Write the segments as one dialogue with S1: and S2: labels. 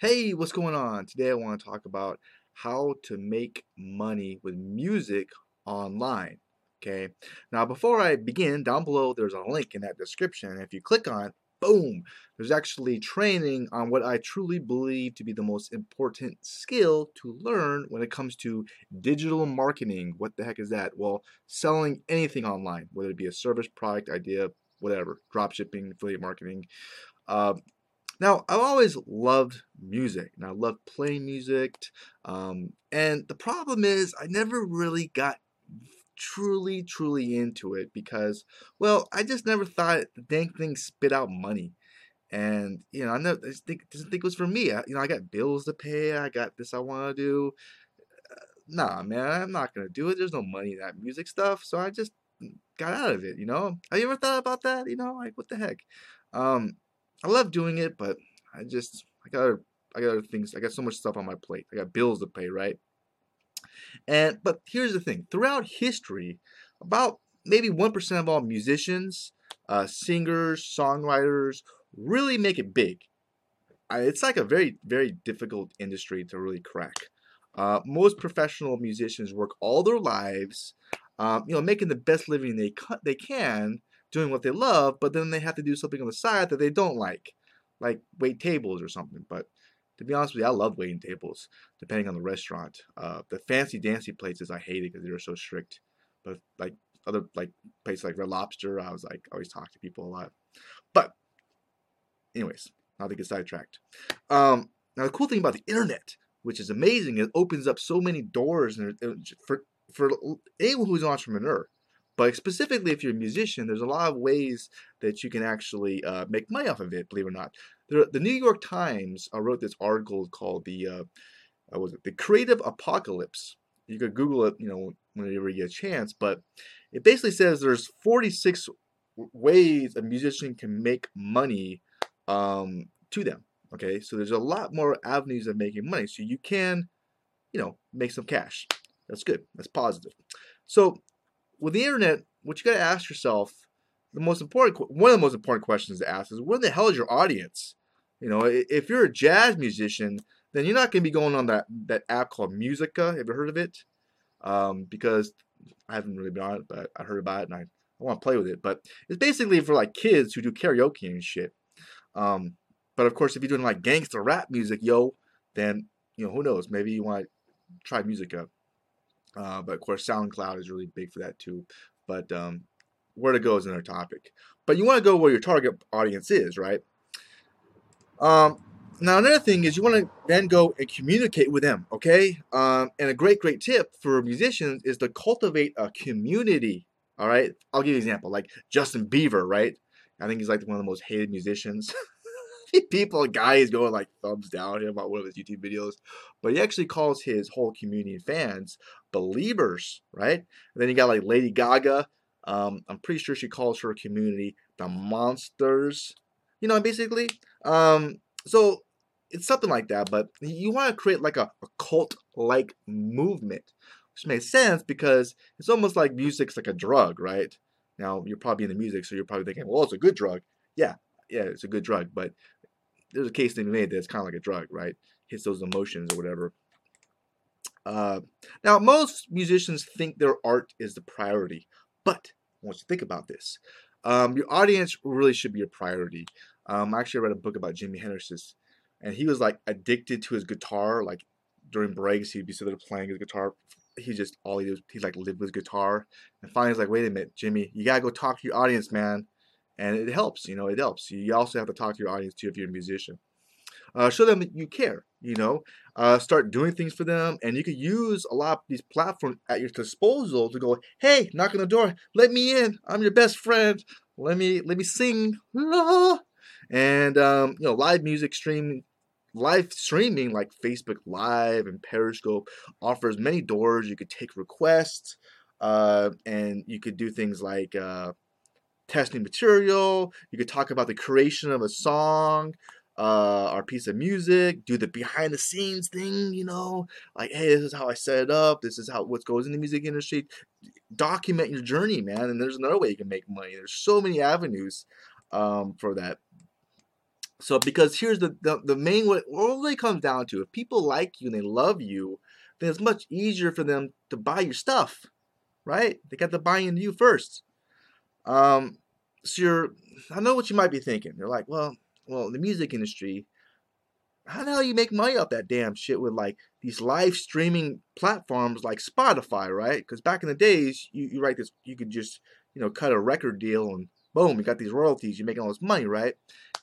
S1: Hey, what's going on? Today I want to talk about how to make money with music online. Okay, now before I begin, down below there's a link in that description. If you click on it, boom, there's actually training on what I truly believe to be the most important skill to learn when it comes to digital marketing. What the heck is that? Well, selling anything online, whether it be a service, product, idea, whatever, drop shipping, affiliate marketing. Uh, now, I've always loved music, and I love playing music. Um, and the problem is, I never really got truly, truly into it because, well, I just never thought the dang thing spit out money. And you know, I never I think doesn't think it was for me. I, you know, I got bills to pay. I got this I want to do. Uh, nah, man, I'm not gonna do it. There's no money in that music stuff, so I just got out of it. You know, have you ever thought about that? You know, like what the heck? Um, I love doing it, but I just I got I got other things. I got so much stuff on my plate. I got bills to pay, right? And but here's the thing: throughout history, about maybe one percent of all musicians, uh, singers, songwriters really make it big. it's like a very very difficult industry to really crack. Uh, most professional musicians work all their lives, um, you know, making the best living they they can, doing what they love, but then they have to do something on the side that they don't like, like wait tables or something. But to be honest with you, I love waiting tables, depending on the restaurant. Uh, the fancy dancy places I hated because they were so strict. But like other like places like Red Lobster, I was like always talk to people a lot. But anyways, not to get sidetracked. Um, now the cool thing about the internet, which is amazing, it opens up so many doors and for for anyone who's an entrepreneur but specifically, if you're a musician, there's a lot of ways that you can actually uh, make money off of it. Believe it or not, the, the New York Times uh, wrote this article called the uh, uh, was it the Creative Apocalypse. You could Google it, you know, whenever you get a chance. But it basically says there's 46 ways a musician can make money um, to them. Okay, so there's a lot more avenues of making money. So you can, you know, make some cash. That's good. That's positive. So with the internet, what you got to ask yourself, the most important, one of the most important questions to ask is, where the hell is your audience? You know, if you're a jazz musician, then you're not going to be going on that that app called Musica. Have you heard of it? Um, because I haven't really been on it, but I heard about it and I, I want to play with it. But it's basically for like kids who do karaoke and shit. Um, but of course, if you're doing like gangster rap music, yo, then you know who knows? Maybe you want to try Musica. Uh, but of course, SoundCloud is really big for that too. But um, where to go is another topic. But you want to go where your target audience is, right? Um, now, another thing is you want to then go and communicate with them, okay? Um, and a great, great tip for musicians is to cultivate a community, all right? I'll give you an example, like Justin Bieber, right? I think he's like one of the most hated musicians. people, guys going like thumbs down him on one of his YouTube videos, but he actually calls his whole community fans believers, right? And then you got like Lady Gaga. Um, I'm pretty sure she calls her community the monsters. You know, basically. Um, so it's something like that, but you want to create like a, a cult-like movement, which makes sense because it's almost like music's like a drug, right? Now you're probably in the music, so you're probably thinking, well, it's a good drug. Yeah, yeah, it's a good drug, but there's a case to be made that it's kind of like a drug, right? Hits those emotions or whatever. Uh, now, most musicians think their art is the priority, but once you think about this, um, your audience really should be a priority. Um, I actually read a book about Jimi Hendrix, and he was like addicted to his guitar. Like during breaks, he'd be sitting there playing his guitar. He just all he did, he like lived with his guitar. And finally, he's like, "Wait a minute, Jimmy, you gotta go talk to your audience, man." and it helps. You know, it helps. You also have to talk to your audience too if you're a musician. Uh, show them that you care. You know, uh, start doing things for them, and you can use a lot of these platforms at your disposal to go, "Hey, knock on the door, let me in. I'm your best friend. Let me let me sing." And um, you know, live music streaming live streaming like Facebook Live and Periscope offers many doors. You could take requests, uh, and you could do things like uh, testing material. You could talk about the creation of a song uh, or piece of music. Do the behind the scenes thing, you know, like hey, this is how I set it up. This is how what goes in the music industry. Document your journey, man. And there's another way you can make money. There's so many avenues um, for that. So because here's the the, the main what all really comes down to if people like you and they love you, then it's much easier for them to buy your stuff, right? They got to buy into you first. Um, so you're I know what you might be thinking. You're like, well, well, the music industry, how the hell you make money off that damn shit with like these live streaming platforms like Spotify, right? Because back in the days, you, you write this, you could just you know cut a record deal and boom, you got these royalties, you're making all this money, right?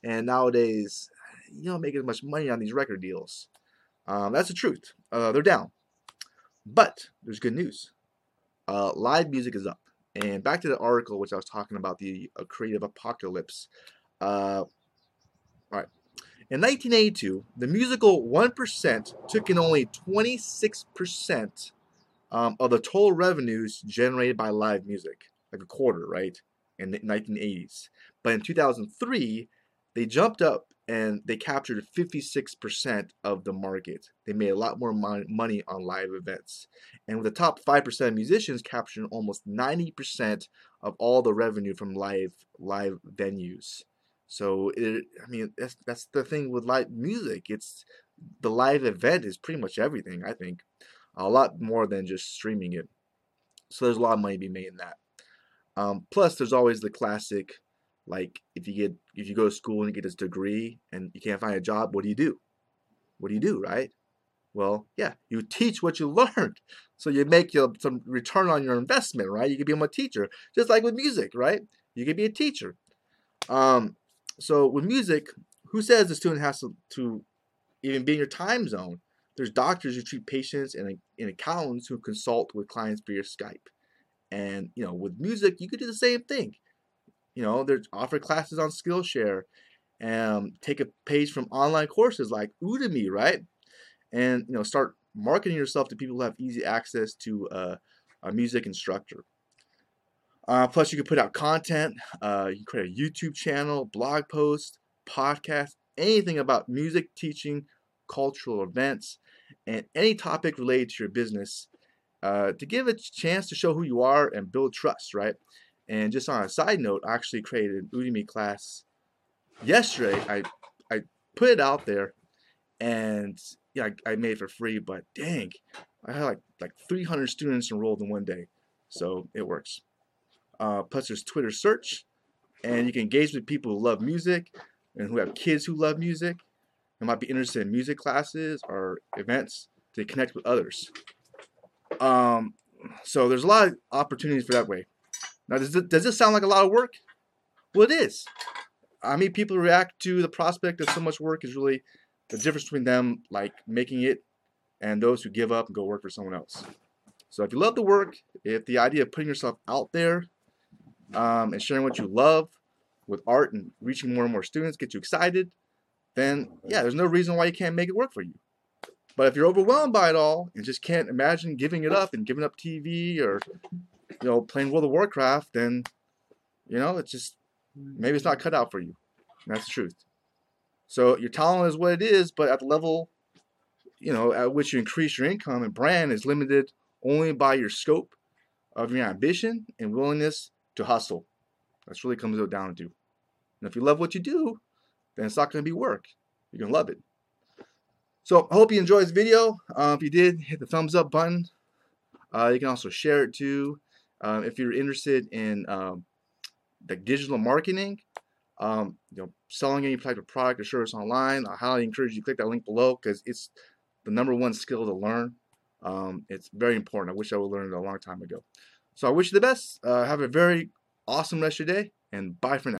S1: And nowadays, you don't make as much money on these record deals. Um, that's the truth. Uh, they're down. But there's good news. Uh, live music is up. And back to the article which I was talking about, the uh, creative apocalypse. In 1982, the musical 1% took in only 26% um, of the total revenues generated by live music, like a quarter, right, in the 1980s. But in 2003, they jumped up and they captured 56% of the market. They made a lot more money on live events. And with the top 5% of musicians capturing almost 90% of all the revenue from live live venues. So it, I mean that's that's the thing with live music. It's the live event is pretty much everything, I think. A lot more than just streaming it. So there's a lot of money to be made in that. Um, plus there's always the classic like if you get if you go to school and you get this degree and you can't find a job, what do you do? What do you do, right? Well, yeah, you teach what you learned. So you make your, some return on your investment, right? You can become a teacher, just like with music, right? You can be a teacher. Um, so with music, who says the student has to, to even be in your time zone? There's doctors who treat patients and, and accountants who consult with clients via Skype. And you know, with music, you could do the same thing. You know, there's offer classes on Skillshare, and take a page from online courses like Udemy, right? And you know, start marketing yourself to people who have easy access to uh, a music instructor. Uh, plus, you can put out content. Uh, you can create a YouTube channel, blog post, podcast, anything about music teaching, cultural events, and any topic related to your business uh, to give a chance to show who you are and build trust, right? And just on a side note, I actually created an Udemy class yesterday. I I put it out there, and yeah, I, I made it for free. But dang, I had like like 300 students enrolled in one day, so it works. Uh, plus, there's Twitter search, and you can engage with people who love music and who have kids who love music and might be interested in music classes or events to connect with others. Um, so there's a lot of opportunities for that way. Now, does, it, does this sound like a lot of work? Well, it is. I mean, people react to the prospect of so much work is really the difference between them like making it and those who give up and go work for someone else. So if you love the work, if the idea of putting yourself out there um, and sharing what you love with art and reaching more and more students get you excited, then yeah, there's no reason why you can't make it work for you. But if you're overwhelmed by it all and just can't imagine giving it up and giving up TV or you know, playing World of Warcraft, then, you know, it's just, maybe it's not cut out for you. And that's the truth. So your talent is what it is, but at the level, you know, at which you increase your income and brand is limited only by your scope of your ambition and willingness to hustle. That's really comes down to. And if you love what you do, then it's not going to be work. You're going to love it. So I hope you enjoyed this video. Uh, if you did, hit the thumbs up button. Uh, you can also share it too. Um, if you're interested in um, the digital marketing, um, you know, selling any type of product or service online, I highly encourage you to click that link below because it's the number one skill to learn. Um, it's very important. I wish I would learn it a long time ago. So I wish you the best. Uh, have a very awesome rest of your day, and bye for now.